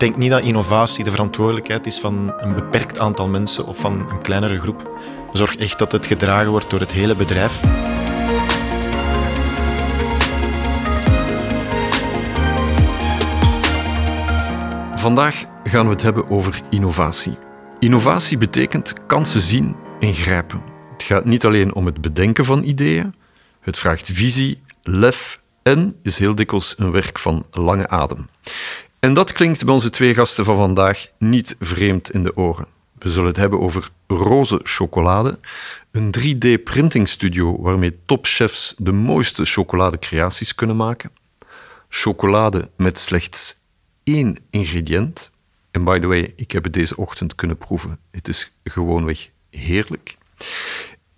denk niet dat innovatie de verantwoordelijkheid is van een beperkt aantal mensen of van een kleinere groep. Zorg echt dat het gedragen wordt door het hele bedrijf. Vandaag gaan we het hebben over innovatie. Innovatie betekent kansen zien en grijpen. Het gaat niet alleen om het bedenken van ideeën, het vraagt visie, lef en is heel dikwijls een werk van lange adem. En dat klinkt bij onze twee gasten van vandaag niet vreemd in de oren. We zullen het hebben over roze chocolade, een 3D-printingstudio waarmee topchefs de mooiste chocoladecreaties kunnen maken, chocolade met slechts één ingrediënt. En by the way, ik heb het deze ochtend kunnen proeven. Het is gewoonweg heerlijk.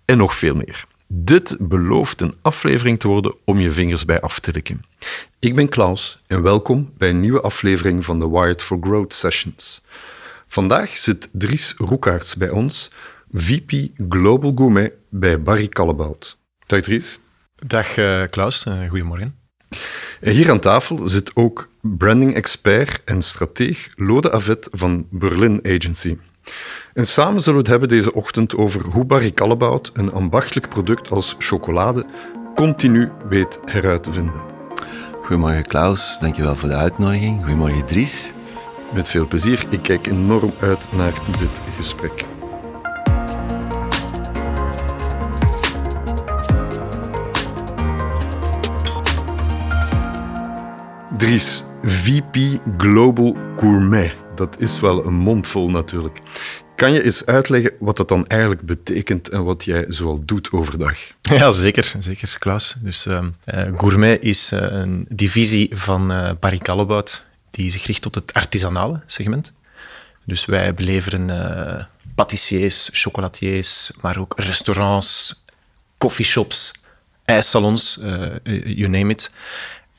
En nog veel meer. Dit belooft een aflevering te worden om je vingers bij af te likken. Ik ben Klaus en welkom bij een nieuwe aflevering van de Wired for Growth Sessions. Vandaag zit Dries Roekaerts bij ons, VP Global Gourmet bij Barry Callebout. Dag Dries. Dag uh, Klaus, uh, goedemorgen. En hier aan tafel zit ook branding-expert en strateeg Lode Avet van Berlin Agency. En samen zullen we het hebben deze ochtend over hoe Barry Callebout een ambachtelijk product als chocolade continu weet heruit te vinden. Goedemorgen Klaus, dankjewel voor de uitnodiging. Goedemorgen Dries. Met veel plezier. Ik kijk enorm uit naar dit gesprek. Dries, VP Global Gourmet. Dat is wel een mondvol natuurlijk. Kan je eens uitleggen wat dat dan eigenlijk betekent en wat jij zoal doet overdag? Ja, zeker, zeker Klaus. Dus uh, Gourmet is uh, een divisie van uh, Barry die zich richt tot het artisanale segment. Dus wij beleveren uh, patissiers, chocolatiers, maar ook restaurants, coffeeshops, ijssalons, you name it.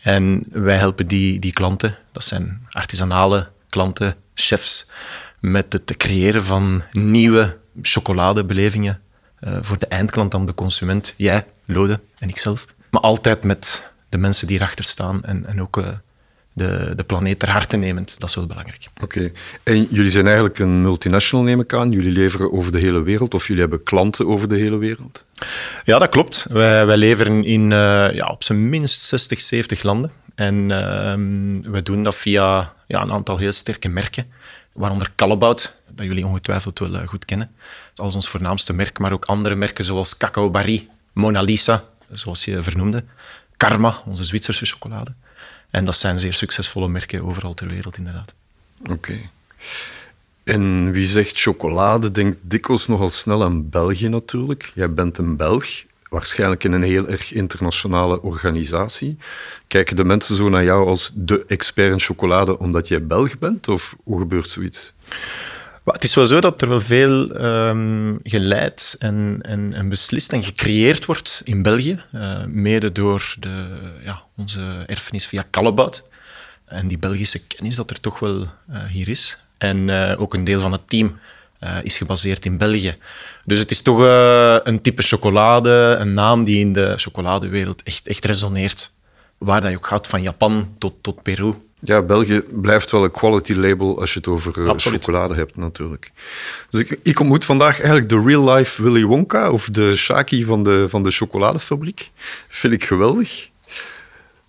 En wij helpen die, die klanten, dat zijn artisanale klanten, chefs, met het creëren van nieuwe chocoladebelevingen uh, voor de eindklant dan de consument. Jij, Lode en ikzelf. Maar altijd met de mensen die erachter staan en, en ook uh, de, de planeet ter harte nemend. Dat is wel belangrijk. Oké. En jullie zijn eigenlijk een multinational, neem ik aan. Jullie leveren over de hele wereld of jullie hebben klanten over de hele wereld? Ja, dat klopt. Wij, wij leveren in uh, ja, op zijn minst 60, 70 landen. En uh, we doen dat via ja, een aantal heel sterke merken, waaronder Callebaut, dat jullie ongetwijfeld wel uh, goed kennen, als ons voornaamste merk, maar ook andere merken zoals Cacao Barry, Mona Lisa, zoals je vernoemde, Karma, onze Zwitserse chocolade. En dat zijn zeer succesvolle merken overal ter wereld, inderdaad. Oké. En wie zegt chocolade, denkt dikwijls nogal snel aan België natuurlijk. Jij bent een Belg, waarschijnlijk in een heel erg internationale organisatie. Kijken de mensen zo naar jou als de expert in chocolade omdat jij Belg bent? Of hoe gebeurt zoiets? Het is wel zo dat er wel veel um, geleid en, en, beslist en gecreëerd wordt in België. Uh, mede door de, ja, onze erfenis via Callebaut. En die Belgische kennis dat er toch wel uh, hier is. En uh, ook een deel van het team is gebaseerd in België. Dus het is toch een type chocolade, een naam die in de chocoladewereld echt, echt resoneert. Waar dat je ook gaat, van Japan tot, tot Peru. Ja, België blijft wel een quality label als je het over uh, chocolade hebt, natuurlijk. Dus ik, ik, ontmoet vandaag eigenlijk de real-life Willy Wonka, of de Shaki van de, van de chocoladefabriek. Vind ik geweldig.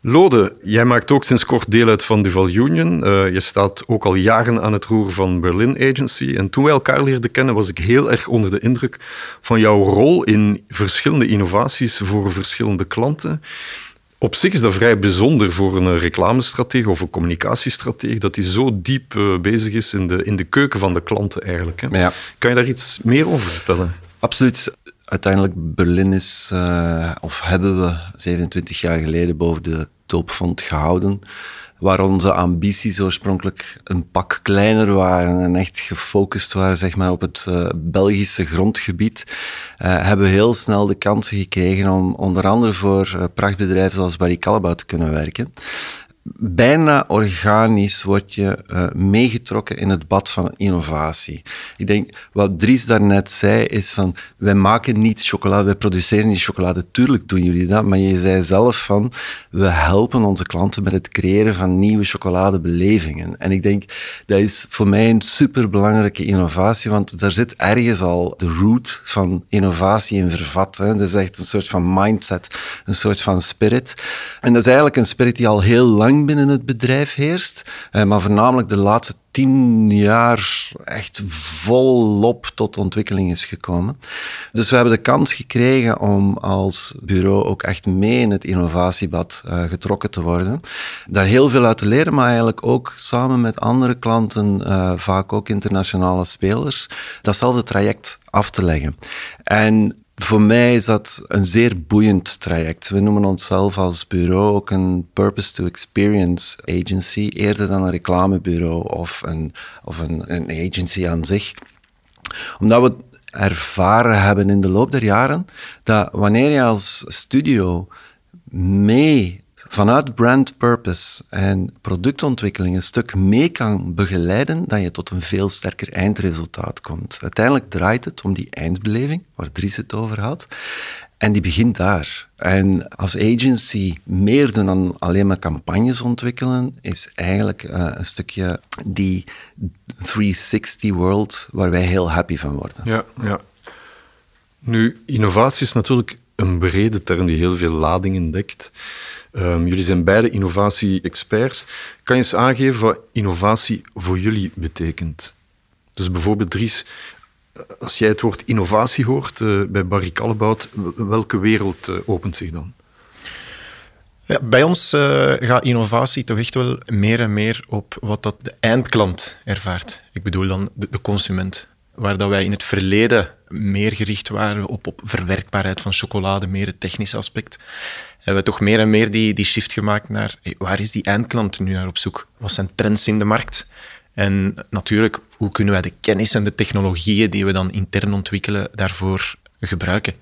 Lode, jij maakt ook sinds kort deel uit van Duval Union. Uh, je staat ook al jaren aan het roer van Berlin Agency. En toen wij elkaar leerden kennen, was ik heel erg onder de indruk van jouw rol in verschillende innovaties voor verschillende klanten. Op zich is dat vrij bijzonder voor een reclamestratege of een communicatiestratege, dat hij zo diep uh, bezig is in de, in de keuken van de klanten eigenlijk. Hè. Ja. Kan je daar iets meer over vertellen? Absoluut. Uiteindelijk, Berlin is, uh, of hebben we 27 jaar geleden boven de doopvond gehouden waar onze ambities oorspronkelijk een pak kleiner waren en echt gefocust waren zeg maar, op het uh, Belgische grondgebied, uh, hebben we heel snel de kansen gekregen om onder andere voor uh, prachtbedrijven zoals Barry Callebaut te kunnen werken. Bijna organisch word je uh, meegetrokken in het bad van innovatie. Ik denk, wat Dries daarnet zei, is van, wij maken niet chocolade, wij produceren niet chocolade. Tuurlijk doen jullie dat, maar je zei zelf van, we helpen onze klanten met het creëren van nieuwe chocoladebelevingen. En ik denk, dat is voor mij een superbelangrijke innovatie, want daar zit ergens al de root van innovatie in vervat. Hè. Dat is echt een soort van mindset, een soort van spirit. En dat is eigenlijk een spirit die al heel lang binnen het bedrijf heerst, eh, maar voornamelijk de laatste tien jaar echt volop tot ontwikkeling is gekomen. Dus we hebben de kans gekregen om als bureau ook echt mee in het innovatiebad uh, getrokken te worden. Daar heel veel uit te leren, maar eigenlijk ook samen met andere klanten, uh, vaak ook internationale spelers, datzelfde traject af te leggen. En voor mij is dat een zeer boeiend traject. We noemen onszelf als bureau ook een purpose to experience agency, eerder dan een reclamebureau of een, of een, een agency aan zich. Omdat we ervaren hebben in de loop der jaren dat wanneer je als studio mee vanuit brand purpose en productontwikkeling een stuk mee kan begeleiden, dat je tot een veel sterker eindresultaat komt. Uiteindelijk draait het om die eindbeleving, waar Dries het over had. En die begint daar. En als agency meer doen dan alleen maar campagnes ontwikkelen, is eigenlijk uh, een stukje die 360 world waar wij heel happy van worden. Ja, ja. Nu, innovatie is natuurlijk een brede term die heel veel ladingen dekt. Um, jullie zijn beide innovatie-experts. Kan je eens aangeven wat innovatie voor jullie betekent? Dus bijvoorbeeld, Dries, als jij het woord innovatie hoort uh, bij Barry Callebaut, welke wereld uh, opent zich dan? Ja, bij ons gaat innovatie toch echt wel meer en meer op wat dat de eindklant ervaart. Ik bedoel dan de, de consument. Waar dat wij in het verleden meer gericht waren op, op verwerkbaarheid van chocolade, meer het technische aspect, hebben we toch meer en meer die, die shift gemaakt naar waar is die eindklant nu naar op zoek? Wat zijn trends in de markt? En natuurlijk, hoe kunnen wij de kennis en de technologieën die we dan intern ontwikkelen daarvoor gebruiken?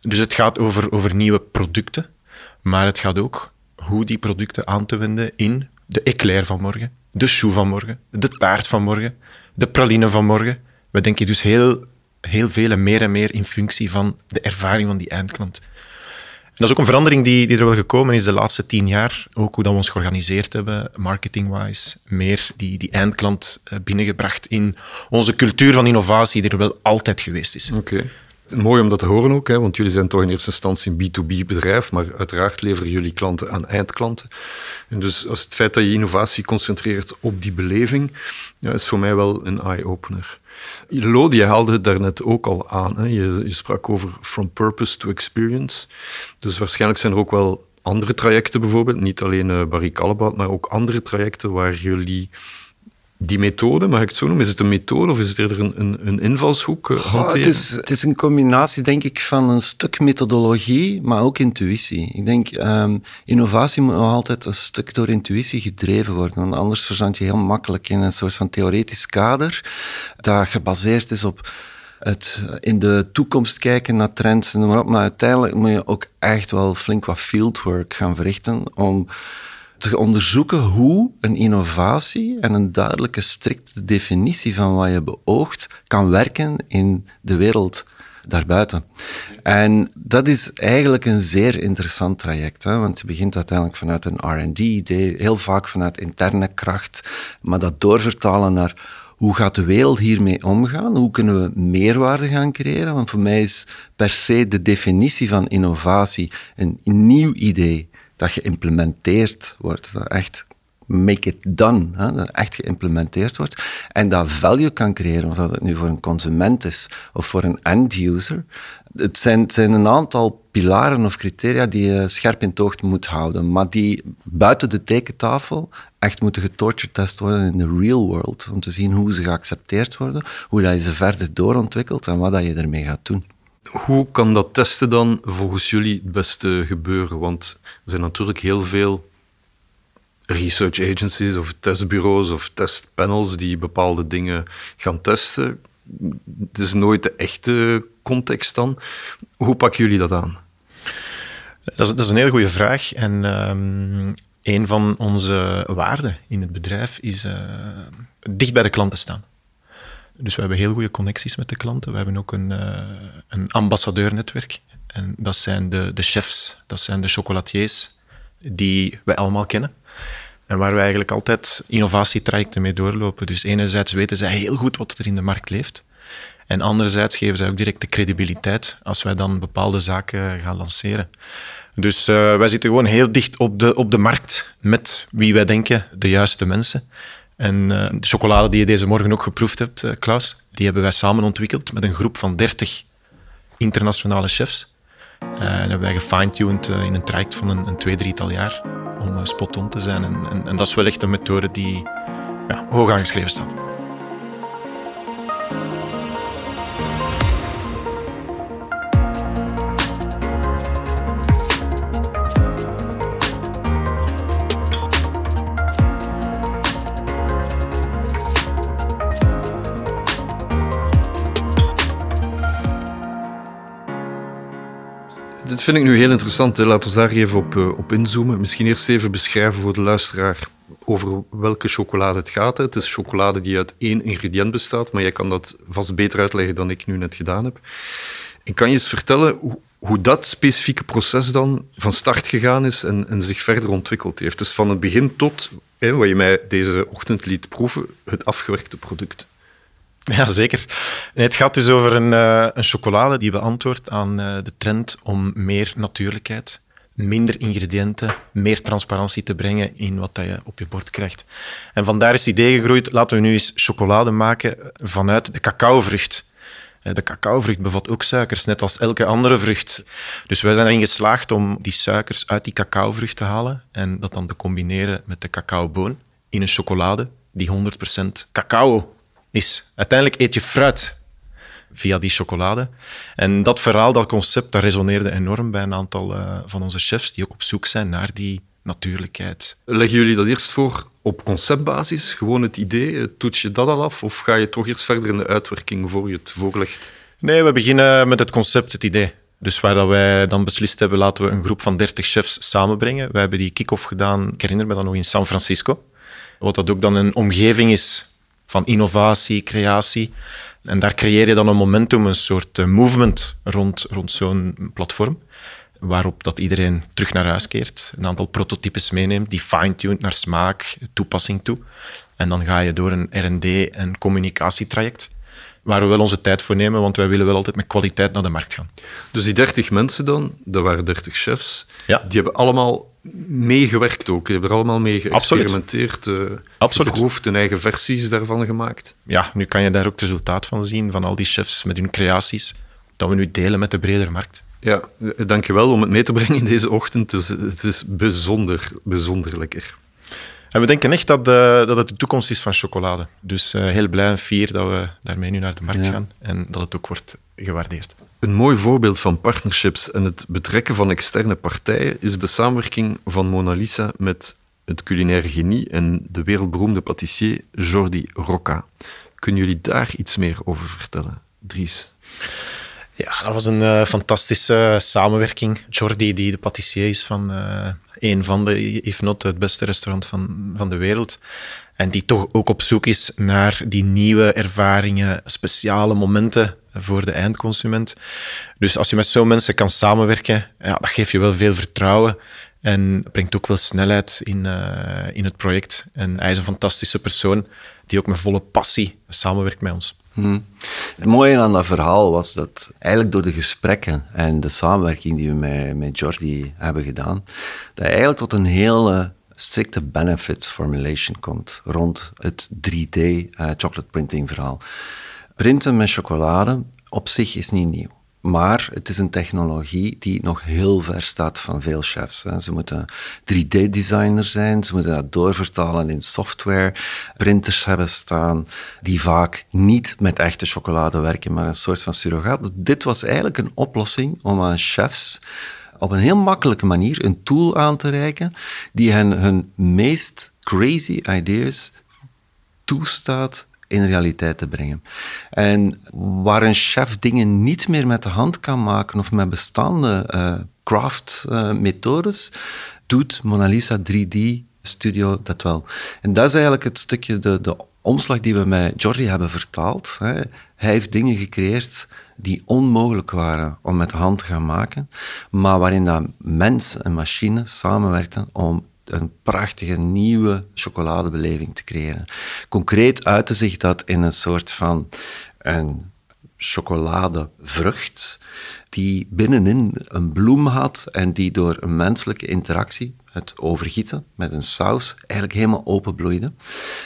Dus het gaat over, over nieuwe producten, maar het gaat ook hoe die producten aan te wenden in de eclair van morgen, de choux van morgen, de taart van morgen, de praline van morgen. We denken dus heel, heel veel en meer en meer in functie van de ervaring van die eindklant dat is ook een verandering die, die er wel gekomen is de laatste tien jaar. Ook hoe dat we ons georganiseerd hebben, marketing-wise. Meer die, die eindklant eh, binnengebracht in onze cultuur van innovatie, die er wel altijd geweest is. Oké. Mooi om dat te horen ook, hè, want jullie zijn toch in eerste instantie een B2B-bedrijf, maar uiteraard leveren jullie klanten aan eindklanten. En dus als het feit dat je innovatie concentreert op die beleving, ja, is voor mij wel een eye-opener. Lodi, je haalde het daarnet ook al aan. Hè? Je, je sprak over from purpose to experience. Dus waarschijnlijk zijn er ook wel andere trajecten bijvoorbeeld, niet alleen uh, Barry Callebaut, maar ook andere trajecten waar jullie die methode, mag ik het zo noemen? Is het een methode of is het eerder een, een, een invalshoek? Uh, het, is, het is een combinatie, denk ik, van een stuk methodologie, maar ook intuïtie. Ik denk, um, innovatie moet nog altijd een stuk door intuïtie gedreven worden, want anders verzand je heel makkelijk in een soort van theoretisch kader dat gebaseerd is op het in de toekomst kijken naar trends en noem maar op. Maar uiteindelijk moet je ook echt wel flink wat fieldwork gaan verrichten om te onderzoeken hoe een innovatie en een duidelijke, strikte definitie van wat je beoogt kan werken in de wereld daarbuiten. En dat is eigenlijk een zeer interessant traject, hè? want je begint uiteindelijk vanuit een RD-idee, heel vaak vanuit interne kracht, maar dat doorvertalen naar hoe gaat de wereld hiermee omgaan? Hoe kunnen we meerwaarde gaan creëren? Want voor mij is per se de definitie van innovatie een nieuw idee dat geïmplementeerd wordt. Dat echt make it done, hè, dat echt geïmplementeerd wordt. En dat value kan creëren, of dat het nu voor een consument is of voor een end-user. Het zijn, zijn, een aantal pilaren of criteria die je scherp in tocht moet houden, maar die buiten de tekentafel echt moeten getorturetest worden in de real world, om te zien hoe ze geaccepteerd worden, hoe dat je ze verder doorontwikkelt en wat dat je ermee gaat doen. Hoe kan dat testen dan volgens jullie het beste gebeuren? Want er zijn natuurlijk heel veel research agencies of testbureaus of testpanels die bepaalde dingen gaan testen. Het is nooit de echte context dan. Hoe pakken jullie dat aan? Dat is, een hele goede vraag. En um, Een van onze waarden in het bedrijf is uh, dicht bij de klanten staan. Dus we hebben heel goede connecties met de klanten. We hebben ook een, uh, een ambassadeurnetwerk. En dat zijn de, de chefs, dat zijn de chocolatiers die wij allemaal kennen. En waar we eigenlijk altijd innovatietrajecten mee doorlopen. Dus enerzijds weten zij heel goed wat er in de markt leeft. En anderzijds geven zij ook direct de credibiliteit als wij dan bepaalde zaken gaan lanceren. Dus uh, wij zitten gewoon heel dicht op de, op de markt met wie wij denken de juiste mensen. En uh, de chocolade die je deze morgen ook geproefd hebt, uh, Klaus, die hebben wij samen ontwikkeld met een groep van 30 internationale chefs. dat hebben wij gefine-tuned in een traject van een, een twee, drietal jaar om spot-on te zijn. En, en, en, dat is wel echt een methode die ja, hoog aangeschreven staat. Dit vind ik nu heel interessant. Laten we daar even op, uh, op inzoomen. Misschien eerst even beschrijven voor de luisteraar over welke chocolade het gaat. Het is chocolade die uit één ingrediënt bestaat, maar jij kan dat vast beter uitleggen dan ik nu net gedaan heb. En kan je eens vertellen hoe, hoe dat specifieke proces dan van start gegaan is en, en, zich verder ontwikkeld heeft? Dus van het begin tot, hè, wat je mij deze ochtend liet proeven, het afgewerkte product. Ja, zeker. het gaat dus over een, uh, een chocolade die beantwoordt aan uh, de trend om meer natuurlijkheid, minder ingrediënten, meer transparantie te brengen in wat dat je op je bord krijgt. En vandaar is het idee gegroeid, laten we nu eens chocolade maken vanuit de cacaovrucht. De cacaovrucht bevat ook suikers, net als elke andere vrucht. Dus wij zijn erin geslaagd om die suikers uit die cacaovrucht te halen en dat dan te combineren met de cacaoboon in een chocolade die 100% cacao is. Uiteindelijk eet je fruit via die chocolade. En dat verhaal, dat concept, dat resoneerde enorm bij een aantal uh, van onze chefs die ook op zoek zijn naar die natuurlijkheid. Leggen jullie dat eerst voor op conceptbasis? Gewoon het idee, toets je dat al af? Of ga je toch eerst verder in de uitwerking voor je het voorlegt? Nee, we beginnen met het concept, het idee. Dus waar dat wij dan beslist hebben, laten we een groep van 30 chefs samenbrengen. We hebben die kick-off gedaan, ik herinner me dat nog in San Francisco. Wat dat ook dan een omgeving is van innovatie, creatie. En daar creëer je dan een momentum, een soort eh, movement rond, rond zo'n platform. Waarop dat iedereen terug naar huis keert, een aantal prototypes meeneemt, die fine-tuned naar smaak, toepassing toe. En dan ga je door een R&D- en communicatietraject waar we wel onze tijd voor nemen, want wij willen wel altijd met kwaliteit naar de markt gaan. Dus die 30 mensen dan, dat waren 30 chefs, ja. die hebben allemaal meegewerkt ook. Die hebben er allemaal mee geëxperimenteerd, uh, geproefd, hun eigen versies daarvan gemaakt. Ja, nu kan je daar ook het resultaat van zien, van al die chefs met hun creaties, dat we nu delen met de bredere markt. Ja, dankjewel om het mee te brengen in deze ochtend. Het is, het is bijzonder, bijzonder lekker. En we denken echt dat, uh, dat het de toekomst is van chocolade. Dus uh, heel blij en fier dat we daarmee nu naar de markt ja. gaan en dat het ook wordt gewaardeerd. Een mooi voorbeeld van partnerships en het betrekken van externe partijen is de samenwerking van Mona Lisa met het culinaire genie en de wereldberoemde patissier Jordi Rocca. Kunnen jullie daar iets meer over vertellen, Dries? Ja, dat was een uh, fantastische samenwerking. Jordi, die de patissier is van uh, een van de, if not het beste restaurant van, van de wereld. En die toch ook op zoek is naar die nieuwe ervaringen, speciale momenten voor de eindconsument. Dus als je met zo'n mensen kan samenwerken, ja, dat geeft je wel veel vertrouwen en brengt ook wel snelheid in, uh, in het project. En hij is een fantastische persoon die ook met volle passie samenwerkt met ons. Hmm. Het mooie aan dat verhaal was dat eigenlijk door de gesprekken en de samenwerking die we met, met Jordi hebben gedaan, dat eigenlijk tot een hele strikte benefit formulation komt rond het 3D uh, eh, chocolate printing verhaal. Printen met chocolade op zich is niet nieuw. Maar het is een technologie die nog heel ver staat van veel chefs. Ze moeten 3D-designer zijn, ze moeten dat doorvertalen in software. Printers hebben staan die vaak niet met echte chocolade werken, maar een soort van surrogaat. Dit was eigenlijk een oplossing om aan chefs op een heel makkelijke manier een tool aan te reiken die hen hun meest crazy ideas toestaat in realiteit te brengen. En waar een chef dingen niet meer met de hand kan maken of met bestaande uh, craft-methodes, doet Mona Lisa 3D Studio dat wel. En dat is eigenlijk het stukje, de, de omslag die we met Jordi hebben vertaald. Hè. Hij heeft dingen gecreëerd die onmogelijk waren om met de hand te gaan maken, maar waarin dat mens en machine samenwerkten om een prachtige nieuwe chocoladebeleving te creëren. Concreet uitte zich dat in een soort van een chocoladevrucht die binnenin een bloem had en die door een menselijke interactie, het overgieten met een saus, eigenlijk helemaal openbloeide.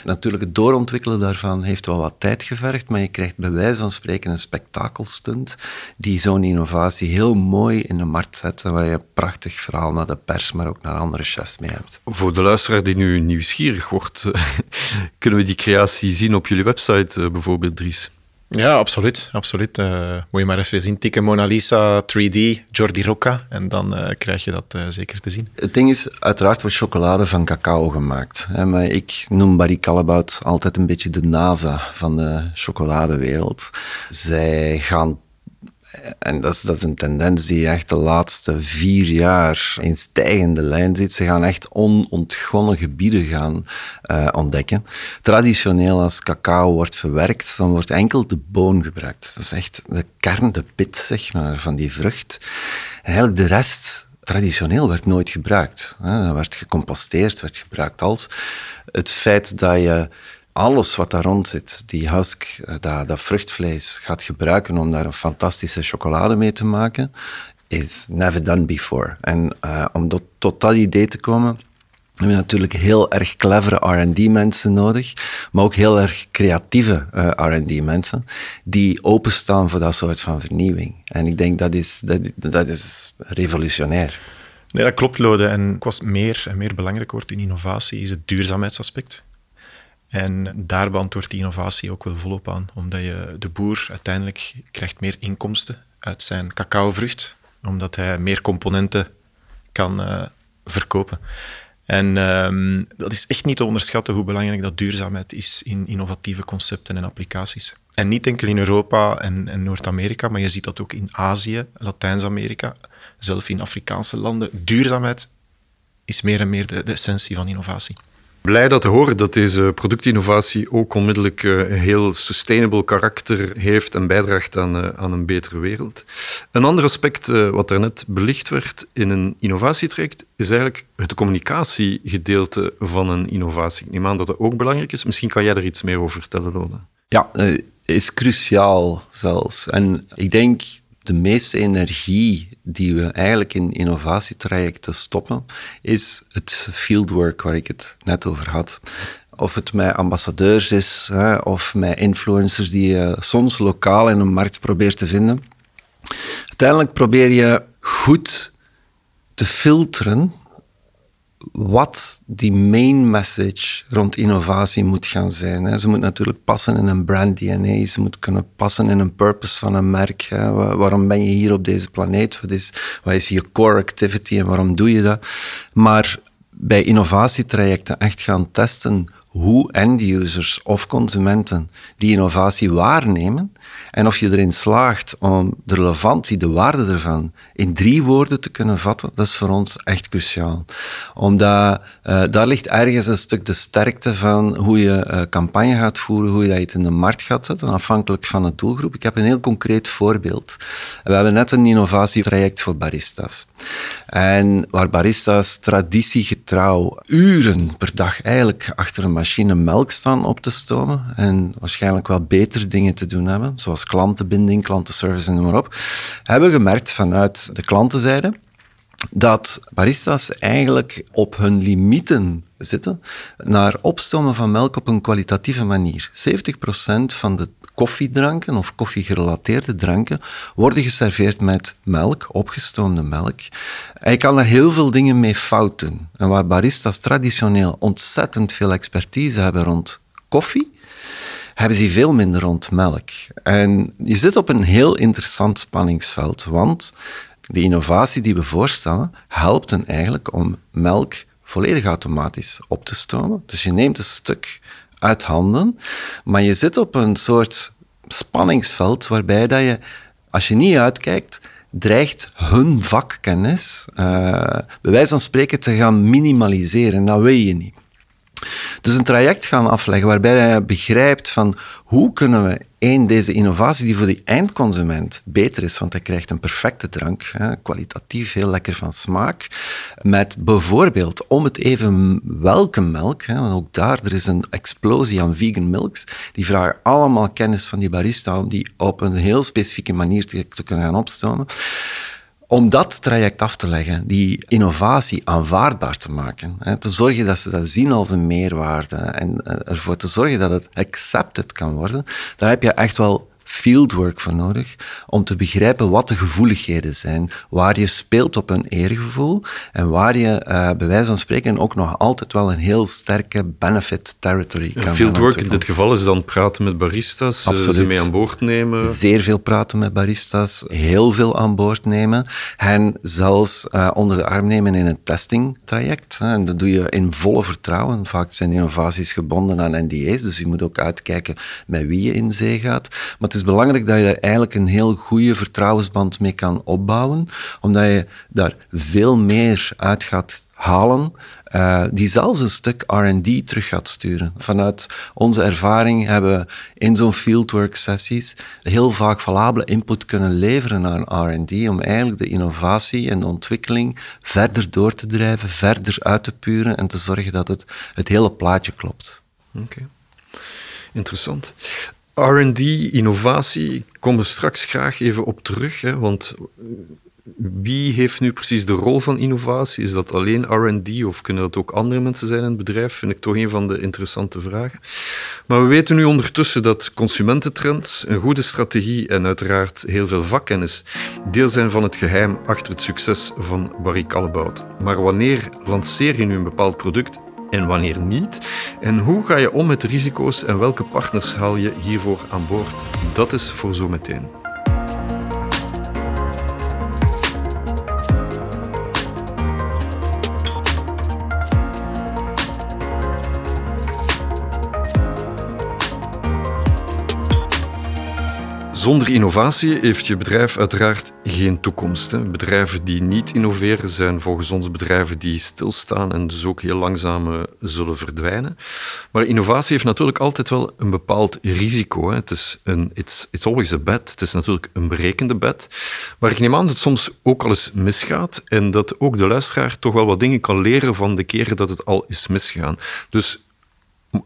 Natuurlijk, het doorontwikkelen daarvan heeft wel wat tijd gevergd, maar je krijgt bij wijze van spreken een spektakelstunt die zo'n innovatie heel mooi in de markt zet en waar je een prachtig verhaal naar de pers, maar ook naar andere chefs mee hebt. Voor de luisteraar die nu nieuwsgierig wordt, kunnen we die creatie zien op jullie website eh, bijvoorbeeld, Dries? Ja, absoluut. absoluut. Uh, moet je maar even zien. Tikken Mona Lisa 3D, Jordi Rocca. En dan uh, krijg je dat uh, zeker te zien. Het ding is, uiteraard wordt chocolade van cacao gemaakt. Maar ik noem Barry Callebaut altijd een beetje de NASA van de chocoladewereld. Zij gaan en dat is, dat een tendens die echt de laatste vier jaar in stijgende lijn zit. Ze gaan echt onontgonnen gebieden gaan uh, ontdekken. Traditioneel als cacao wordt verwerkt, dan wordt enkel de boon gebruikt. Dat is echt de kern, de pit zeg maar, van die vrucht. En eigenlijk de rest traditioneel werd nooit gebruikt. Dat werd gecomposteerd, werd gebruikt als het feit dat je alles wat daar rond zit, die husk, eh, dat, vruchtvlees, gaat gebruiken om daar een fantastische chocolade mee te maken, is never done before. En uh, om tot, dat idee te komen, heb je natuurlijk heel erg clevere RD-mensen nodig, maar ook heel erg creatieve eh, RD-mensen die openstaan voor dat soort van vernieuwing. En ik denk dat is, dat, dat is revolutionair. Nee, dat klopt, Lode. En wat meer en meer belangrijk wordt in innovatie is het duurzaamheidsaspect. En daar beantwoordt die innovatie ook wel volop aan, omdat je de boer uiteindelijk krijgt meer inkomsten uit zijn cacaovrucht, omdat hij meer componenten kan uh, verkopen. En um, dat is echt niet te onderschatten hoe belangrijk dat duurzaamheid is in innovatieve concepten en applicaties. En niet enkel in Europa en, Noord-Amerika, maar je ziet dat ook in Azië, Latijns-Amerika, zelf in Afrikaanse landen. Duurzaamheid is meer en meer de essentie van innovatie. Blij dat te horen dat deze productinnovatie ook onmiddellijk eh, een heel sustainable karakter heeft en bijdraagt aan, eh, aan een betere wereld. Een ander aspect uh, wat daarnet belicht werd in een innovatietraject is eigenlijk het communicatiegedeelte van een innovatie. Ik neem aan dat dat ook belangrijk is. Misschien kan jij er iets meer over vertellen, Lola. Ja, is cruciaal zelfs. En ik denk de meeste energie die we eigenlijk in innovatietrajecten stoppen, is het fieldwork waar ik het net over had. Of het met ambassadeurs is, hè, of met influencers die je soms lokaal in een markt probeert te vinden. Uiteindelijk probeer je goed te filteren wat die main message rond innovatie moet gaan zijn. Ze moet natuurlijk passen in een brand DNA, ze moet kunnen passen in een purpose van een merk. Waarom ben je hier op deze planeet? Wat is, wat is je core activity en waarom doe je dat? Maar bij innovatietrajecten echt gaan testen hoe end-users of consumenten die innovatie waarnemen en of je erin slaagt om de relevantie, de waarde ervan, in drie woorden te kunnen vatten, dat is voor ons echt cruciaal. Omdat uh, daar ligt ergens een stuk de sterkte van hoe je uh, campagne gaat voeren, hoe je dat in de markt gaat zetten, afhankelijk van de doelgroep. Ik heb een heel concreet voorbeeld. We hebben net een innovatietraject voor baristas. En waar baristas traditiegetrouw uren per dag eigenlijk achter een machine melk staan op te stomen en waarschijnlijk wel beter dingen te doen hebben, zoals klantenbinding, klantenservice en noem maar op, hebben gemerkt vanuit de klantenzijde dat baristas eigenlijk op hun limieten zitten naar opstomen van melk op een kwalitatieve manier. 70% van de koffiedranken of koffiegerelateerde dranken worden geserveerd met melk, opgestoomde melk. Je kan er heel veel dingen mee fout doen. En waar baristas traditioneel ontzettend veel expertise hebben rond koffie, hebben ze veel minder rond melk. En je zit op een heel interessant spanningsveld, want de innovatie die we voorstellen helpt hen eigenlijk om melk volledig automatisch op te stomen. Dus je neemt een stuk uit handen, maar je zit op een soort spanningsveld waarbij dat je, als je niet uitkijkt, dreigt hun vakkennis, uh, bij wijze van spreken, te gaan minimaliseren. Dat wil je niet. Dus een traject gaan afleggen waarbij je begrijpt van hoe kunnen we één, deze innovatie die voor die eindconsument beter is, want hij krijgt een perfecte drank, hè, kwalitatief heel lekker van smaak, met bijvoorbeeld om het even welke melk, hè, want ook daar er is een explosie aan vegan milks, die vragen allemaal kennis van die barista om die op een heel specifieke manier te, te kunnen gaan opstomen om dat traject af te leggen, die innovatie aanvaardbaar te maken. Hè, te zorgen dat ze dat zien als een meerwaarde en eh, ervoor te zorgen dat het accepted kan worden, daar heb je echt wel fieldwork voor nodig om te begrijpen wat de gevoeligheden zijn, waar je speelt op een eergevoel en waar je uh, bij wijze van spreken ook nog altijd wel een heel sterke benefit territory kan Fieldwork in dit geval is dan praten met baristas, eh, Absoluut. ze mee aan boord nemen. Zeer veel praten met baristas, heel veel aan boord nemen en zelfs uh, onder de arm nemen in een testingtraject. En dat doe je in volle vertrouwen. Vaak zijn innovaties gebonden aan NDA's, dus je moet ook uitkijken met wie je in zee gaat. Maar het is belangrijk dat je daar eigenlijk een heel goede vertrouwensband mee kan opbouwen, omdat je daar veel meer uit gaat halen uh, die zelfs een stuk R&D terug gaat sturen. Vanuit onze ervaring hebben we in zo'n fieldwork sessies heel vaak valabele input kunnen leveren naar R&D om eigenlijk de innovatie en de ontwikkeling verder door te drijven, verder uit te puren en te zorgen dat het, het hele plaatje klopt. Oké. Interessant. RD, innovatie, ik kom er straks graag even op terug. Hè, want wie heeft nu precies de rol van innovatie? Is dat alleen RD of kunnen dat ook andere mensen zijn in het bedrijf? Vind ik toch een van de interessante vragen. Maar we weten nu ondertussen dat consumententrends, een goede strategie en uiteraard heel veel vakkennis deel zijn van het geheim achter het succes van Barry Callebaut. Maar wanneer lanceer je nu een bepaald product en wanneer niet? En hoe ga je om met risico's en welke partners haal je hiervoor aan boord? Dat is voor zometeen. Zonder innovatie heeft je bedrijf uiteraard geen toekomst. Bedrijven die niet innoveren zijn volgens ons bedrijven die stilstaan en dus ook heel langzaam eh, zullen verdwijnen. Maar innovatie heeft natuurlijk altijd wel een bepaald risico. Hè. Het is een, it's, it's always a bet. Het is natuurlijk een berekende bet. Maar ik neem aan dat het soms ook al eens misgaat en dat ook de luisteraar toch wel wat dingen kan leren van de keren dat het al is misgegaan. Dus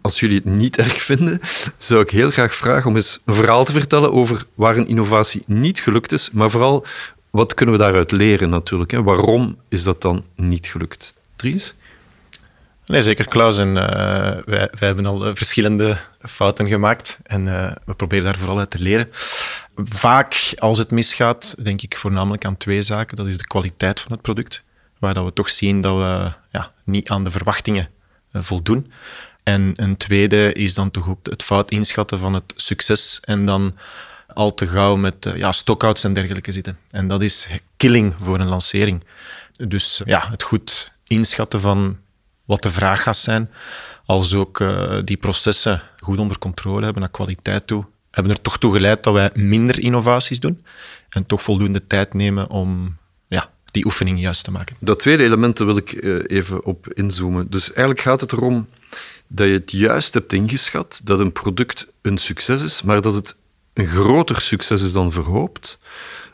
als jullie het niet erg vinden, zou ik heel graag vragen om eens een verhaal te vertellen over waar een innovatie niet gelukt is, maar vooral wat kunnen we daaruit leren natuurlijk. Hè? Waarom is dat dan niet gelukt? Dries? Nee, zeker Klaus. En, uh, wij, hebben al eh, verschillende fouten gemaakt en uh, we proberen daar vooral uit te leren. Vaak als het misgaat, denk ik voornamelijk aan twee zaken. Dat is de kwaliteit van het product, waar dat we toch zien dat we ja, niet aan de verwachtingen voldoen. En een tweede is dan toch ook het fout inschatten van het succes en dan al te gauw met uh, ja, stockouts en dergelijke zitten. En dat is killing voor een lancering. Dus ja, het goed inschatten van wat de vraag gaat zijn, als ook uh, die processen goed onder controle hebben naar kwaliteit toe, hebben er toch toe geleid dat wij minder innovaties doen en toch voldoende tijd nemen om ja, die oefening juist te maken. Dat tweede element wil ik even op inzoomen. Dus eigenlijk gaat het erom dat je het juist hebt ingeschat, dat een product een succes is, maar dat het een groter succes is dan verhoopt,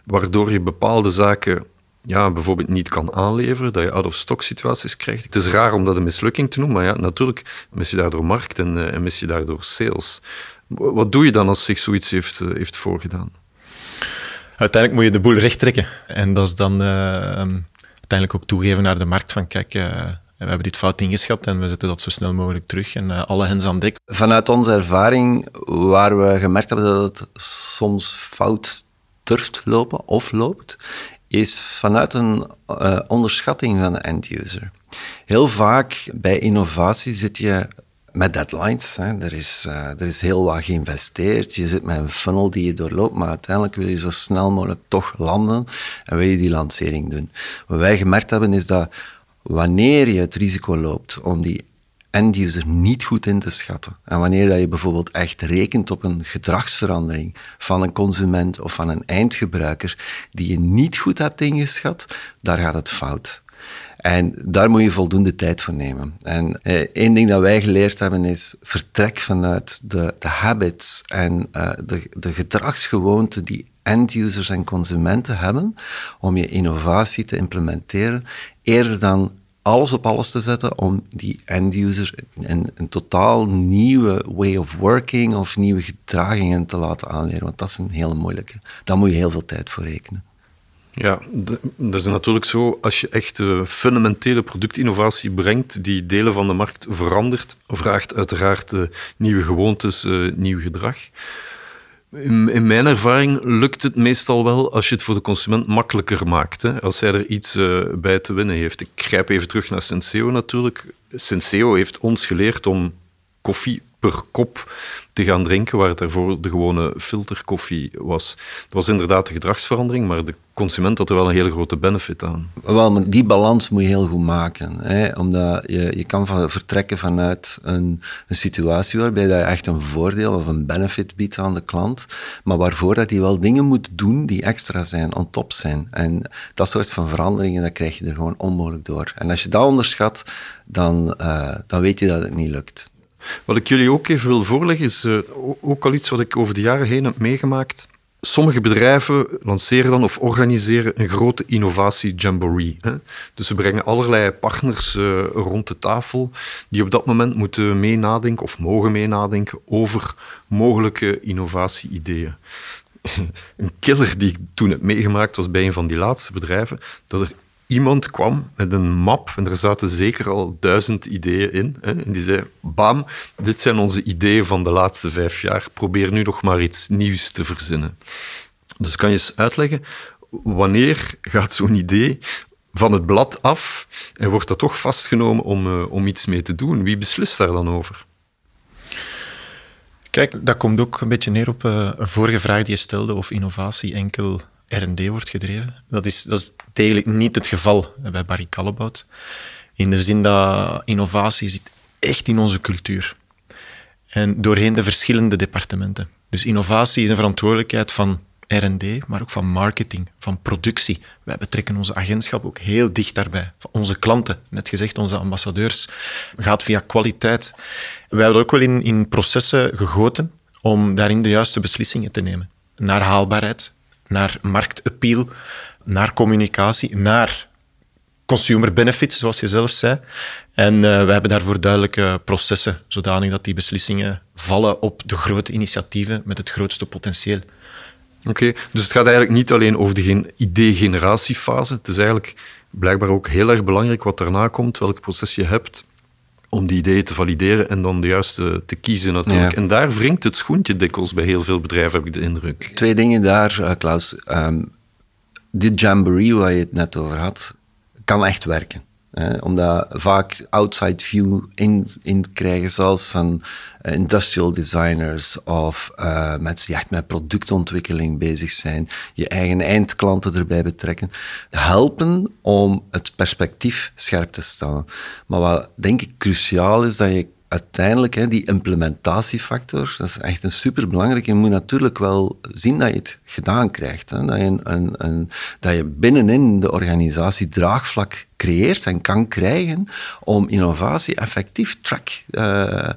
waardoor je bepaalde zaken ja, bijvoorbeeld niet kan aanleveren, dat je out-of-stock situaties krijgt. Het is raar om dat een mislukking te noemen, maar ja, natuurlijk mis je daardoor markt en, en mis je daardoor sales. Wat doe je dan als zich zoiets heeft, uh, heeft voorgedaan? Uiteindelijk moet je de boel recht trekken. En dat is dan uh, uiteindelijk ook toegeven naar de markt van kijk, we hebben dit fout ingeschat en we zetten dat zo snel mogelijk terug en uh, alle hens aan dek. Vanuit onze ervaring, waar we gemerkt hebben dat het soms fout durft lopen of loopt, is vanuit een uh, onderschatting van de end-user. Heel vaak bij innovatie zit je met deadlines. Hè. Er, is, uh, er is heel wat geïnvesteerd. Je zit met een funnel die je doorloopt, maar uiteindelijk wil je zo snel mogelijk toch landen en wil je die lancering doen. Wat wij gemerkt hebben is dat wanneer je het risico loopt om die end-user niet goed in te schatten. En wanneer dat je bijvoorbeeld echt rekent op een gedragsverandering van een consument of van een eindgebruiker die je niet goed hebt ingeschat, daar gaat het fout. En daar moet je voldoende tijd voor nemen. En eh, één ding dat wij geleerd hebben is vertrek vanuit de, de habits en uh, de, de gedragsgewoonten die end-users en consumenten hebben om je innovatie te implementeren, eerder dan alles op alles te zetten om die end-user een, een totaal nieuwe way of working of nieuwe gedragingen te laten aanleren. Want dat is een hele moeilijke. Daar moet je heel veel tijd voor rekenen. Ja, dat is natuurlijk zo. Als je echt uh, fundamentele productinnovatie brengt, die delen van de markt verandert, vraagt uiteraard uh, nieuwe gewoontes, uh, nieuw gedrag. In, in, mijn ervaring lukt het meestal wel als je het voor de consument makkelijker maakt. Hè? Als hij er iets bij te winnen heeft. Ik grijp even terug naar Senseo natuurlijk. Senseo heeft ons geleerd om koffie per kop te gaan drinken, waar het daarvoor de gewone filterkoffie was. Dat was inderdaad de gedragsverandering, maar de consument had er wel een hele grote benefit aan. Wel, die balans moet je heel goed maken. Hè? Omdat je, je kan van, vertrekken vanuit een, een situatie waarbij je echt een voordeel of een benefit biedt aan de klant, maar waarvoor dat hij wel dingen moet doen die extra zijn, on top zijn. En dat soort van veranderingen, dat krijg je er gewoon onmogelijk door. En als je dat onderschat, dan, uh, dan weet je dat het niet lukt. Wat ik jullie ook even wil voorleggen, is uh, ook al iets wat ik over de jaren heen heb meegemaakt. Sommige bedrijven lanceren dan of organiseren een grote innovatie-jamboree. Dus ze brengen allerlei partners uh, rond de tafel die op dat moment moeten meenadenken of mogen meenadenken over mogelijke innovatie-ideeën. een killer die ik toen heb meegemaakt was bij een van die laatste bedrijven, dat er iemand kwam met een map en er zaten zeker al duizend ideeën in. Hè, en die zei, bam, dit zijn onze ideeën van de laatste vijf jaar. Probeer nu nog maar iets nieuws te verzinnen. Dus kan je eens uitleggen, wanneer gaat zo'n idee van het blad af en wordt dat toch vastgenomen om, uh, om iets mee te doen? Wie beslist daar dan over? Kijk, dat komt ook een beetje neer op uh, een vorige vraag die je stelde of innovatie enkel R&D wordt gedreven. Dat is, dat is eigenlijk niet het geval bij Barry Callebaut. In de zin dat innovatie zit echt in onze cultuur. En doorheen de verschillende departementen. Dus innovatie is een verantwoordelijkheid van R&D, maar ook van marketing, van productie. Wij betrekken onze agentschap ook heel dicht daarbij. Onze klanten, net gezegd, onze ambassadeurs, gaat via kwaliteit. Wij hebben ook wel in, in processen gegoten om daarin de juiste beslissingen te nemen. Naar haalbaarheid, naar marktappeal, naar communicatie, naar consumer benefits, zoals je zelf zei. En uh, we hebben daarvoor duidelijke processen, zodanig dat die beslissingen vallen op de grote initiatieven met het grootste potentieel. Oké, dus het gaat eigenlijk niet alleen over de idee-generatiefase. Het is eigenlijk blijkbaar ook heel erg belangrijk wat daarna komt, welk proces je hebt om die ideeën te valideren en dan de juiste te kiezen natuurlijk. En daar wringt het schoentje dikwijls bij heel veel bedrijven, heb ik de indruk. Twee dingen daar, uh, Klaus. Um, dit jamboree waar je het net over had, kan echt werken omdat vaak outside view in, in krijgen, zelfs van eh, industrial designers of uh, mensen die echt met productontwikkeling bezig zijn, je eigen eindklanten erbij betrekken, helpen om het perspectief scherp te stellen. Maar wat denk ik cruciaal is, dat je uiteindelijk, hè, die implementatiefactor, dat is echt een superbelangrijk. Je moet natuurlijk wel zien dat je het gedaan krijgt. Hè. Dat, je een, een, dat je binnenin de organisatie draagvlak creëert en kan krijgen om innovatie effectief track uh, uh,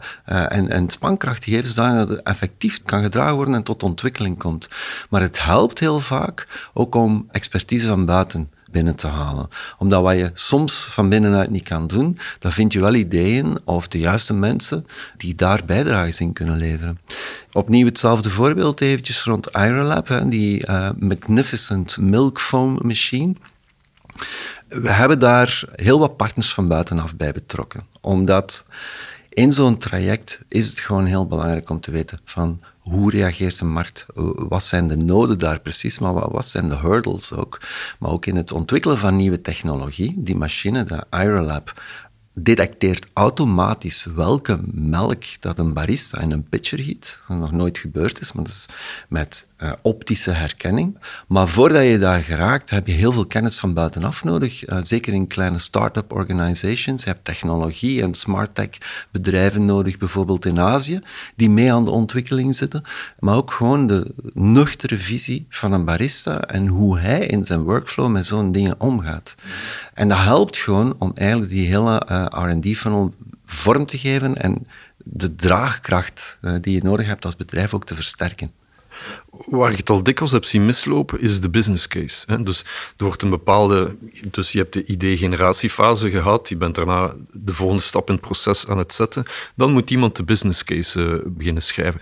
en, en spankracht te geven, zodat het effectief kan gedragen worden en tot ontwikkeling komt. Maar het helpt heel vaak ook om expertise van buiten binnen te halen. Omdat wat je soms van binnenuit niet kan doen, dan vind je wel ideeën of de juiste mensen die daar bijdrages in kunnen leveren. Opnieuw hetzelfde voorbeeld eventjes rond IRLab, hè, die uh, Magnificent Milk Foam Machine. We hebben daar heel wat partners van buitenaf bij betrokken. Omdat in zo'n traject is het gewoon heel belangrijk om te weten van hoe reageert de markt? Wat zijn de noden daar precies? Maar wat, zijn de hurdles ook? Maar ook in het ontwikkelen van nieuwe technologie, die machine, de IRLab, detecteert automatisch welke melk dat een barista in een pitcher giet. Wat nog nooit gebeurd is, maar dus met uh, optische herkenning. Maar voordat je daar geraakt, heb je heel veel kennis van buitenaf nodig. Uh, zeker in kleine start-up organizations. Je hebt technologie en smart tech bedrijven nodig, bijvoorbeeld in Azië, die mee aan de ontwikkeling zitten. Maar ook gewoon de nuchtere visie van een barista en hoe hij in zijn workflow met zo'n dingen omgaat. En dat helpt gewoon om eigenlijk die hele uh, R&D-funnel vorm te geven en de draagkracht uh, die je nodig hebt als bedrijf ook te versterken. Waar ik het al dikwijls heb zien mislopen, is de business case. Hè. Dus er wordt een bepaalde... Dus je hebt de idee-generatiefase gehad, je bent daarna de volgende stap in het proces aan het zetten. Dan moet iemand de business case uh, beginnen schrijven.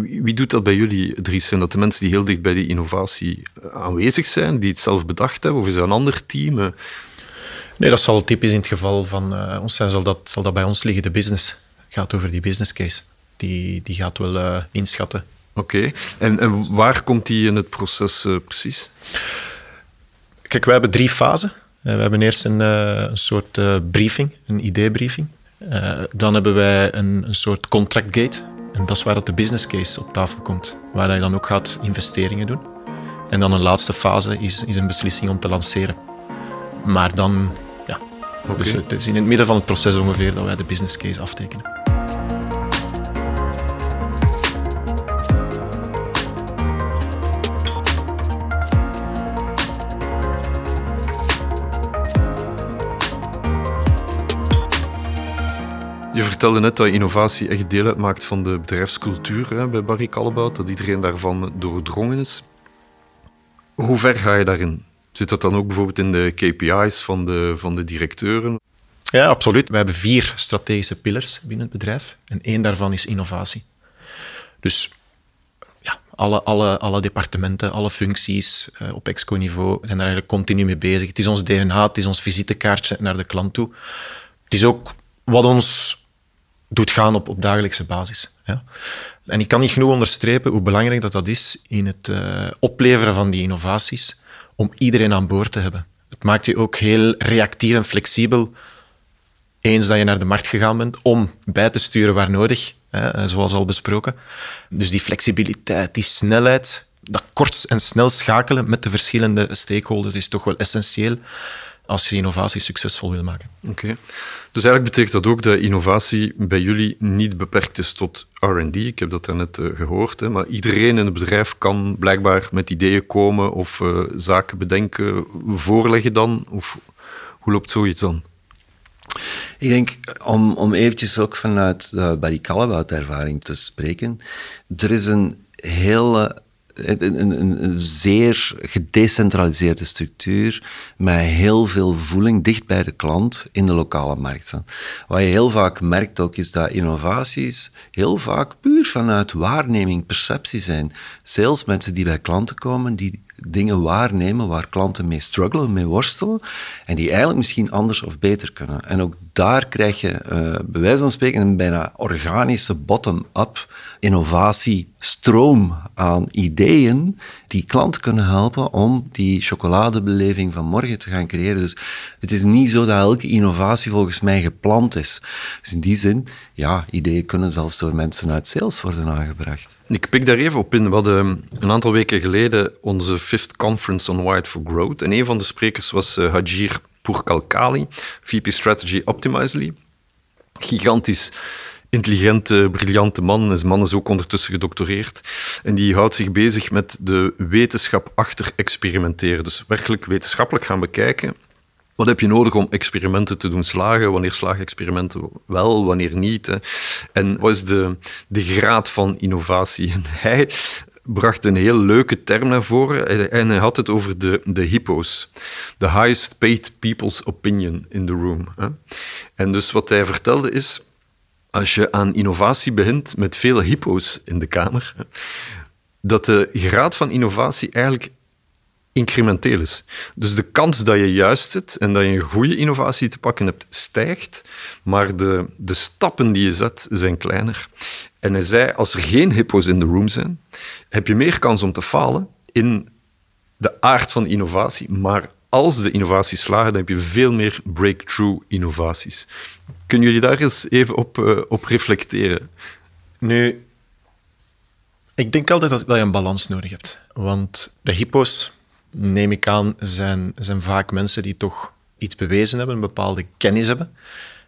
Wie doet dat bij jullie, Dries? Zijn dat de mensen die heel dicht bij die innovatie aanwezig zijn, die het zelf bedacht hebben? Of is dat een ander team? Nee, dat zal typisch in het geval van uh, ons zijn. Zal dat, zal dat bij ons liggen? De business gaat over die business case. Die, die gaat wel uh, inschatten. Oké. En, en, waar komt die in het proces uh, precies? Kijk, we hebben drie fasen. we hebben eerst een, een soort briefing, een ideebriefing. dan hebben wij een, een soort contract gate. En dat is waar dat de business case op tafel komt. Waar je dan ook gaat investeringen doen. En dan een laatste fase is, is een beslissing om te lanceren. Maar dan Okay. Dus het is in het midden van het proces ongeveer dat wij de business case aftekenen. Je vertelde net dat innovatie echt deel uitmaakt van de bedrijfscultuur hè, bij Barry Callebaut, dat iedereen daarvan doordrongen is. Hoe ver ga je daarin? Zit dat dan ook bijvoorbeeld in de KPI's van de, van de directeuren? Ja, absoluut. We hebben vier strategische pillars binnen het bedrijf. En één daarvan is innovatie. Dus ja, alle, alle, alle departementen, alle functies uh, op exco-niveau zijn daar eigenlijk continu mee bezig. Het is ons DNA, het is ons visitekaartje naar de klant toe. Het is ook wat ons doet gaan op, op dagelijkse basis. Ja. En ik kan niet genoeg onderstrepen hoe belangrijk dat, dat is in het uh, opleveren van die innovaties om iedereen aan boord te hebben. Het maakt je ook heel reactief en flexibel eens dat je naar de markt gegaan bent, om bij te sturen waar nodig, hè, zoals al besproken. Dus die flexibiliteit, die snelheid, dat kort en snel schakelen met de verschillende stakeholders is toch wel essentieel als je innovatie succesvol wil maken. Oké. Dus eigenlijk betekent dat ook dat innovatie bij jullie niet beperkt is tot R&D. Ik heb dat daarnet uh, gehoord. Hè, maar iedereen in het bedrijf kan blijkbaar met ideeën komen of uh, zaken bedenken, voorleggen dan? Of hoe loopt zoiets dan? Ik denk, om, om eventjes ook vanuit de Barry Callebaut-ervaring te spreken, er is een hele een, een, een, zeer gedecentraliseerde structuur met heel veel voeling dicht bij de klant in de lokale markten. Wat je heel vaak merkt ook is dat innovaties heel vaak puur vanuit waarneming, perceptie zijn. Salesmensen die bij klanten komen, die dingen waarnemen waar klanten mee struggelen, mee worstelen, en die eigenlijk misschien anders of beter kunnen. En ook daar krijg je, uh, bij wijze van spreken, een bijna organische bottom-up innovatiestroom aan ideeën die klanten kunnen helpen om die chocoladebeleving van morgen te gaan creëren. Dus het is niet zo dat elke innovatie volgens mij gepland is. Dus in die zin, ja, ideeën kunnen zelfs door mensen uit sales worden aangebracht. Ik pik daar even op in. We hadden een aantal weken geleden onze Fifth Conference on Wired for Growth. En een van de sprekers was uh, Hajir Purkalkali, VP Strategy Optimizely. Gigantisch intelligente, briljante man. Zijn man is ook ondertussen gedoctoreerd. En die houdt zich bezig met de wetenschap achter experimenteren. Dus werkelijk wetenschappelijk gaan bekijken. Wat heb je nodig om experimenten te doen slagen? Wanneer slagen experimenten wel, wanneer niet? En wat is de, de graad van innovatie? En hij bracht een heel leuke term naar voren en hij had het over de, de hippo's. The highest paid people's opinion in the room. Hè? En dus wat hij vertelde is, als je aan innovatie begint met veel hippo's in de kamer, dat de graad van innovatie eigenlijk incrementeel is. Dus de kans dat je juist zit en dat je een goede innovatie te pakken hebt, stijgt, maar de, de stappen die je zet zijn kleiner. En hij zei, als er geen hippo's in de room zijn, heb je meer kans om te falen in de aard van innovatie. Maar als de innovaties slagen, dan heb je veel meer breakthrough innovaties. Kunnen jullie daar eens even op, uh, op reflecteren? Nu, ik denk altijd dat, dat je een balans nodig hebt. Want de hypo's, neem ik aan, zijn, zijn vaak mensen die toch iets bewezen hebben, een bepaalde kennis hebben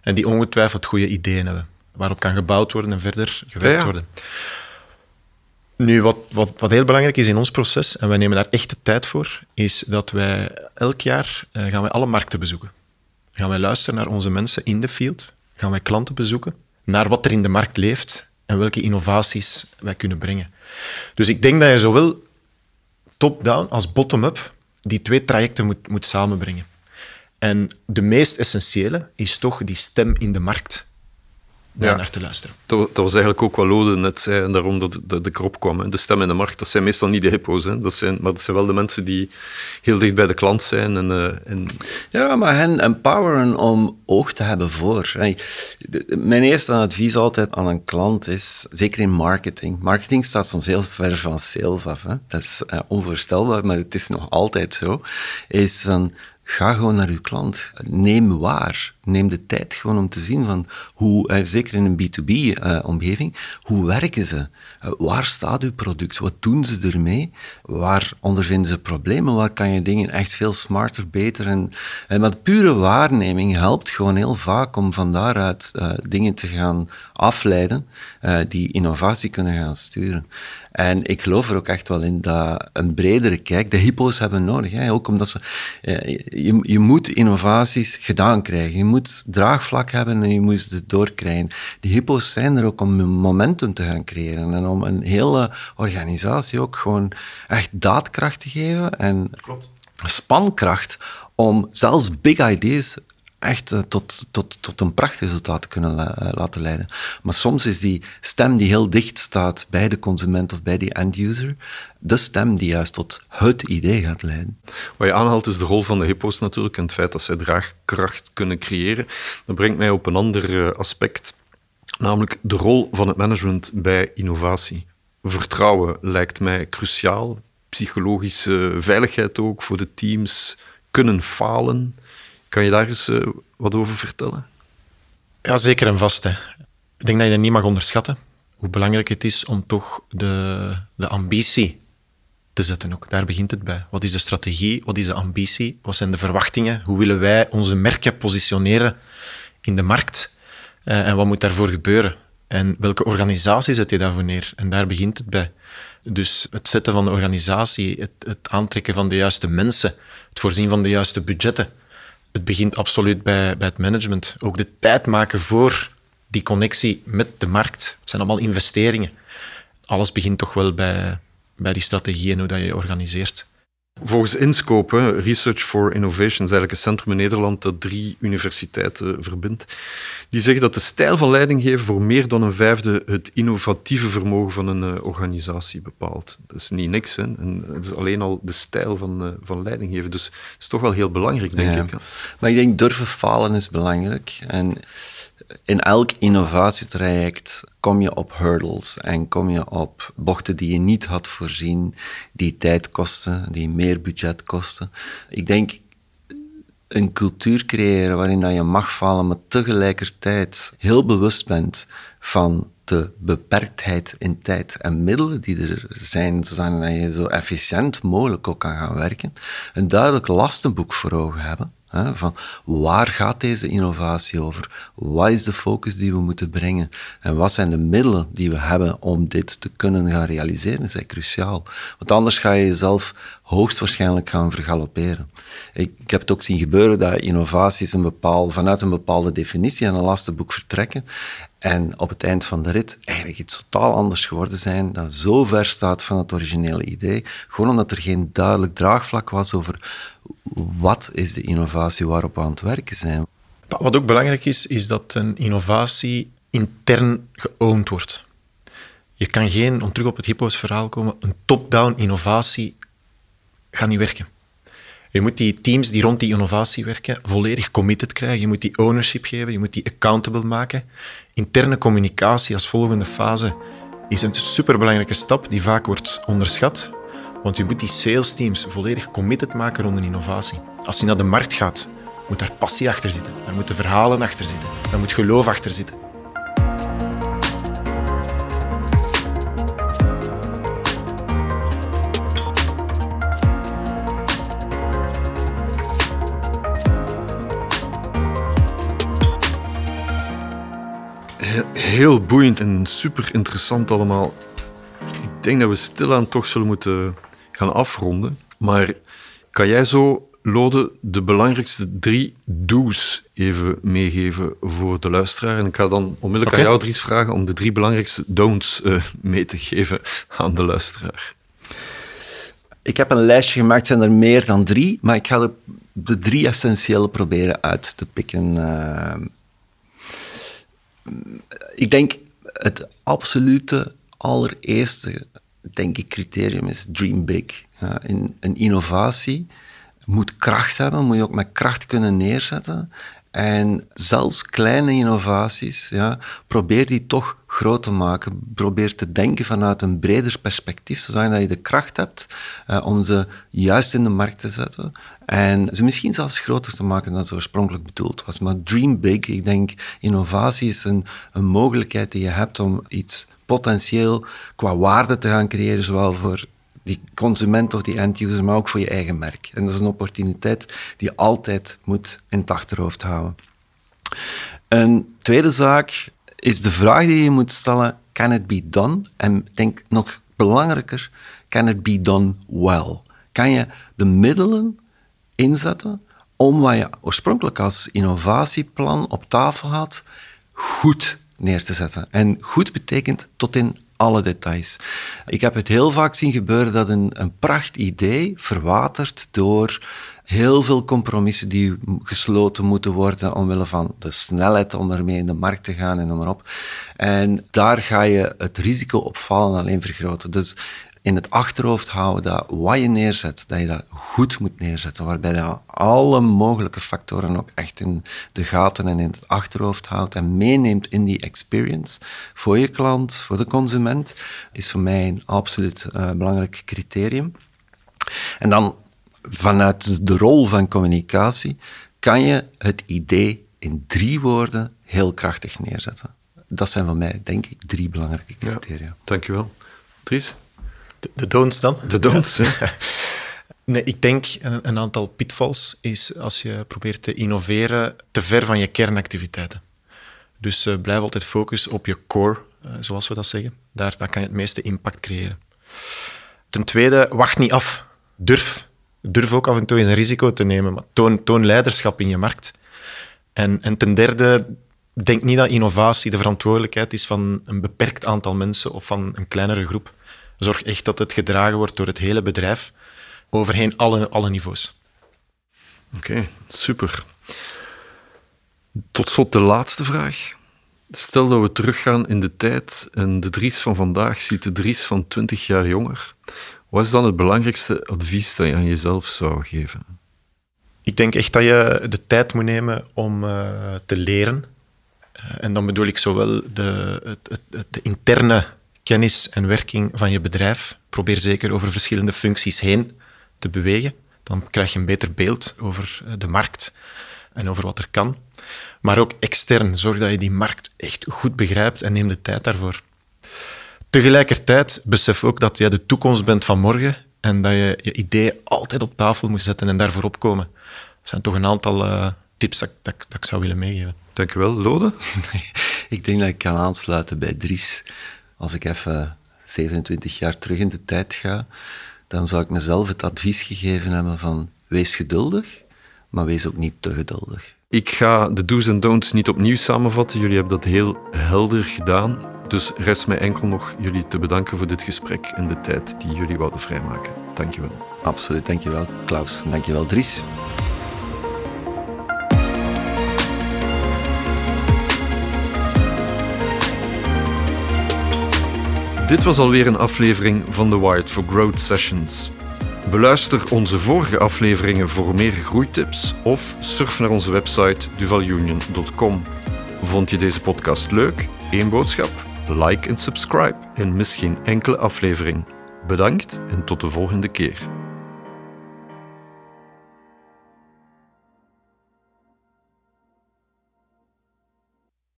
en die ongetwijfeld goede ideeën hebben, waarop kan gebouwd worden en verder gewerkt worden. Nu, wat, wat, wat heel belangrijk is in ons proces, en wij nemen daar echt de tijd voor, is dat wij elk jaar uh, gaan wij alle markten bezoeken. Gaan wij luisteren naar onze mensen in de field, gaan wij klanten bezoeken, naar wat er in de markt leeft en welke innovaties wij kunnen brengen. Dus ik denk dat je zowel top-down als bottom-up die twee trajecten moet, moet samenbrengen. En de meest essentiële is toch die stem in de markt ja. naar te luisteren. Dat, dat, was eigenlijk ook wat Lode net zei, en daarom dat de, de krop kwam. De stem in de markt, dat zijn meestal niet de hippo's, hè. Dat zijn, maar dat zijn wel de mensen die heel dicht bij de klant zijn. En, uh, en... Ja, maar hen empoweren om oog te hebben voor. Mijn eerste advies altijd aan een klant is, zeker in marketing, marketing staat soms heel ver van sales af. Hè. Dat is uh, onvoorstelbaar, maar het is nog altijd zo, is van Ga gewoon naar uw klant. Neem waar. Neem de tijd gewoon om te zien van hoe, eh, zeker in een B2B-omgeving, eh, hoe werken ze? Uh, waar staat uw product? Wat doen ze ermee? Waar ondervinden ze problemen? Waar kan je dingen echt veel smarter, beter? En, met pure waarneming helpt gewoon heel vaak om van daaruit dingen te gaan afleiden die innovatie kunnen gaan sturen. En ik geloof er ook echt wel in dat een bredere kijk, de hypo's hebben nodig. Hè? Ook omdat ze, eh, je, je moet innovaties gedaan krijgen. Je moet draagvlak hebben en je moet ze doorkrijgen. Die hypo's zijn er ook om momentum te gaan creëren en om een hele organisatie ook gewoon echt daadkracht te geven en Klopt. spankracht om zelfs big ideas echt uh, tot, tot, tot een prachtig resultaat kunnen uh, laten leiden. Maar soms is die stem die heel dicht staat bij de consument of bij die end-user, de stem die juist tot het idee gaat leiden. Wat je aanhaalt is de rol van de hippo's natuurlijk en het feit dat zij draagkracht kunnen creëren. Dat brengt mij op een ander uh, aspect, namelijk de rol van het management bij innovatie. Vertrouwen lijkt mij cruciaal, psychologische veiligheid ook voor de teams, kunnen falen kan je daar eens uh, wat over vertellen? Ja, zeker en vast. Hè. Ik denk dat je dat niet mag onderschatten. Hoe belangrijk het is om toch de, de ambitie te zetten ook. Daar begint het bij. Wat is de strategie? Wat is de ambitie? Wat zijn de verwachtingen? Hoe willen wij onze merken positioneren in de markt? Uh, en wat moet daarvoor gebeuren? En welke organisatie zet je daarvoor neer? En daar begint het bij. Dus het zetten van de organisatie, het, het aantrekken van de juiste mensen, het voorzien van de juiste budgetten het begint absoluut bij, bij het management. Ook de tijd maken voor die connectie met de markt. Het zijn allemaal investeringen. Alles begint toch wel bij, bij die strategie en hoe dat je organiseert. Volgens Inscope, Research for Innovation, is eigenlijk een centrum in Nederland dat drie universiteiten verbindt. Die zeggen dat de stijl van leidinggeven voor meer dan een vijfde het innovatieve vermogen van een uh, organisatie bepaalt. Dat is niet niks, hè. En het is alleen al de stijl van, uh, van leidinggeven. Dus het is toch wel heel belangrijk, denk ja. ik. Maar ik denk durven falen is belangrijk. En in elk innovatietraject kom je op hurdles en kom je op bochten die je niet had voorzien, die tijd kosten, die meer budget kosten. Ik denk een cultuur creëren waarin dat je mag falen, maar tegelijkertijd heel bewust bent van de beperktheid in tijd en middelen die er zijn, zodat je zo efficiënt mogelijk ook kan gaan werken. Een duidelijk lastenboek voor ogen hebben van waar gaat deze innovatie over? Wat is de focus die we moeten brengen? En wat zijn de middelen die we hebben om dit te kunnen gaan realiseren? Dat is cruciaal. Want anders ga je jezelf hoogstwaarschijnlijk gaan vergalopperen. Ik, heb het ook zien gebeuren dat innovaties een vanuit een bepaalde definitie en een lastenboek vertrekken en op het eind van de rit eigenlijk iets totaal anders geworden zijn dat zo ver staat van het originele idee, gewoon omdat er geen duidelijk draagvlak was over wat is de innovatie waarop we aan het werken zijn. Wat ook belangrijk is, is dat een innovatie intern geowned wordt. Je kan geen, om terug op het hippo's verhaal komen, een top-down innovatie gaat niet werken. Je moet die teams die rond die innovatie werken volledig committed krijgen. Je moet die ownership geven, je moet die accountable maken. Interne communicatie als volgende fase is een superbelangrijke stap die vaak wordt onderschat. Want je moet die sales teams volledig committed maken rond een innovatie. Als je naar de markt gaat, moet daar passie achter zitten. Daar moeten verhalen achter zitten. Daar moet geloof achter zitten. Heel boeiend en super interessant allemaal. Ik denk dat we stilaan toch zullen moeten gaan afronden. Maar kan jij zo, Lode, de belangrijkste drie do's even meegeven voor de luisteraar? En ik ga dan onmiddellijk aan jou, Dries, vragen om de drie belangrijkste don'ts eh, mee te geven aan de luisteraar. Ik heb een lijstje gemaakt, zijn er meer dan drie, maar ik ga er de drie essentiële proberen uit te pikken. Eh, ik denk het absolute allereerste denk ik, criterium is dream big. In, een innovatie moet kracht hebben, moet je ook met kracht kunnen neerzetten. En zelfs kleine innovaties, ja, probeer die toch groot te maken. Probeer te denken vanuit een breder perspectief, zodat je de kracht hebt uh, om ze juist in de markt te zetten. En ze misschien zelfs groter te maken dan ze oorspronkelijk bedoeld was. Maar dream big, ik denk, innovatie is een, een mogelijkheid die je hebt om iets potentieel qua waarde te gaan creëren, zowel voor die consument of die end-user, maar ook voor je eigen merk. En dat is een opportuniteit die je altijd moet in het achterhoofd houden. Een tweede zaak is de vraag die je moet stellen, can it be done? En denk nog belangrijker, can it be done well? Kan je de middelen inzetten om wat je oorspronkelijk als innovatieplan op tafel had, goed neer te zetten. En goed betekent tot in alle details. Ik heb het heel vaak zien gebeuren dat een, een pracht idee verwatert door heel veel compromissen die gesloten moeten worden omwille van de snelheid om ermee in de markt te gaan en noem maar op. En daar ga je het risico op falen alleen vergroten. Dus in het achterhoofd houden dat wat je neerzet, dat je dat goed moet neerzetten, waarbij je alle mogelijke factoren ook echt in de gaten en in het achterhoofd houdt en meeneemt in die experience voor je klant, voor de consument, is voor mij een absoluut uh, belangrijk criterium. En dan vanuit de rol van communicatie kan je het idee in drie woorden heel krachtig neerzetten. Dat zijn voor mij, denk ik, drie belangrijke criteria. Ja, dankjewel. Dries? De, de don'ts dan? De don'ts, ja. Nee, ik denk een, een, aantal pitfalls is als je probeert te innoveren te ver van je kernactiviteiten. Dus uh, blijf altijd focus op je core, uh, zoals we dat zeggen. Daar, daar kan je het meeste impact creëren. Ten tweede, wacht niet af. Durf. Durf ook af en toe eens een risico te nemen, maar toon, toon leiderschap in je markt. En, en ten derde, denk niet dat innovatie de verantwoordelijkheid is van een beperkt aantal mensen of van een kleinere groep. Zorg echt dat het gedragen wordt door het hele bedrijf, overheen alle, alle niveaus. Oké, super. Tot slot de laatste vraag. Stel dat we teruggaan in de tijd en de Dries van vandaag ziet de Dries van 20 jaar jonger. Wat is dan het belangrijkste advies dat je aan jezelf zou geven? Ik denk echt dat je de tijd moet nemen om uh, te leren. Uh, en dan bedoel ik zowel de, het, het, de interne kennis en werking van je bedrijf. Probeer zeker over verschillende functies heen te bewegen. Dan krijg je een beter beeld over de markt en over wat er kan. Maar ook extern, zorg dat je die markt echt goed begrijpt en neem de tijd daarvoor. Tegelijkertijd besef ook dat jij de toekomst bent van morgen en dat je je ideeën altijd op tafel moet zetten en daarvoor opkomen. Dat zijn toch een aantal uh, tips dat, dat, dat ik zou willen meegeven. Dankjewel. Lode? ik denk dat ik kan aansluiten bij Dries. Als ik even 27 jaar terug in de tijd ga, dan zou ik mezelf het advies gegeven hebben van wees geduldig, maar wees ook niet te geduldig. Ik ga de do's en don'ts niet opnieuw samenvatten. Jullie hebben dat heel helder gedaan. Dus rest mij enkel nog jullie te bedanken voor dit gesprek en de tijd die jullie wouden vrijmaken. Dankjewel. Absoluut, dankjewel Klaus. Dankjewel Dries. Dit was alweer een aflevering van de Wired for Growth Sessions. Beluister onze vorige afleveringen voor meer groeitips of surf naar onze website duvalunion.com. Vond je deze podcast leuk? Eén boodschap? Like en subscribe en mis geen enkele aflevering. Bedankt en tot de volgende keer.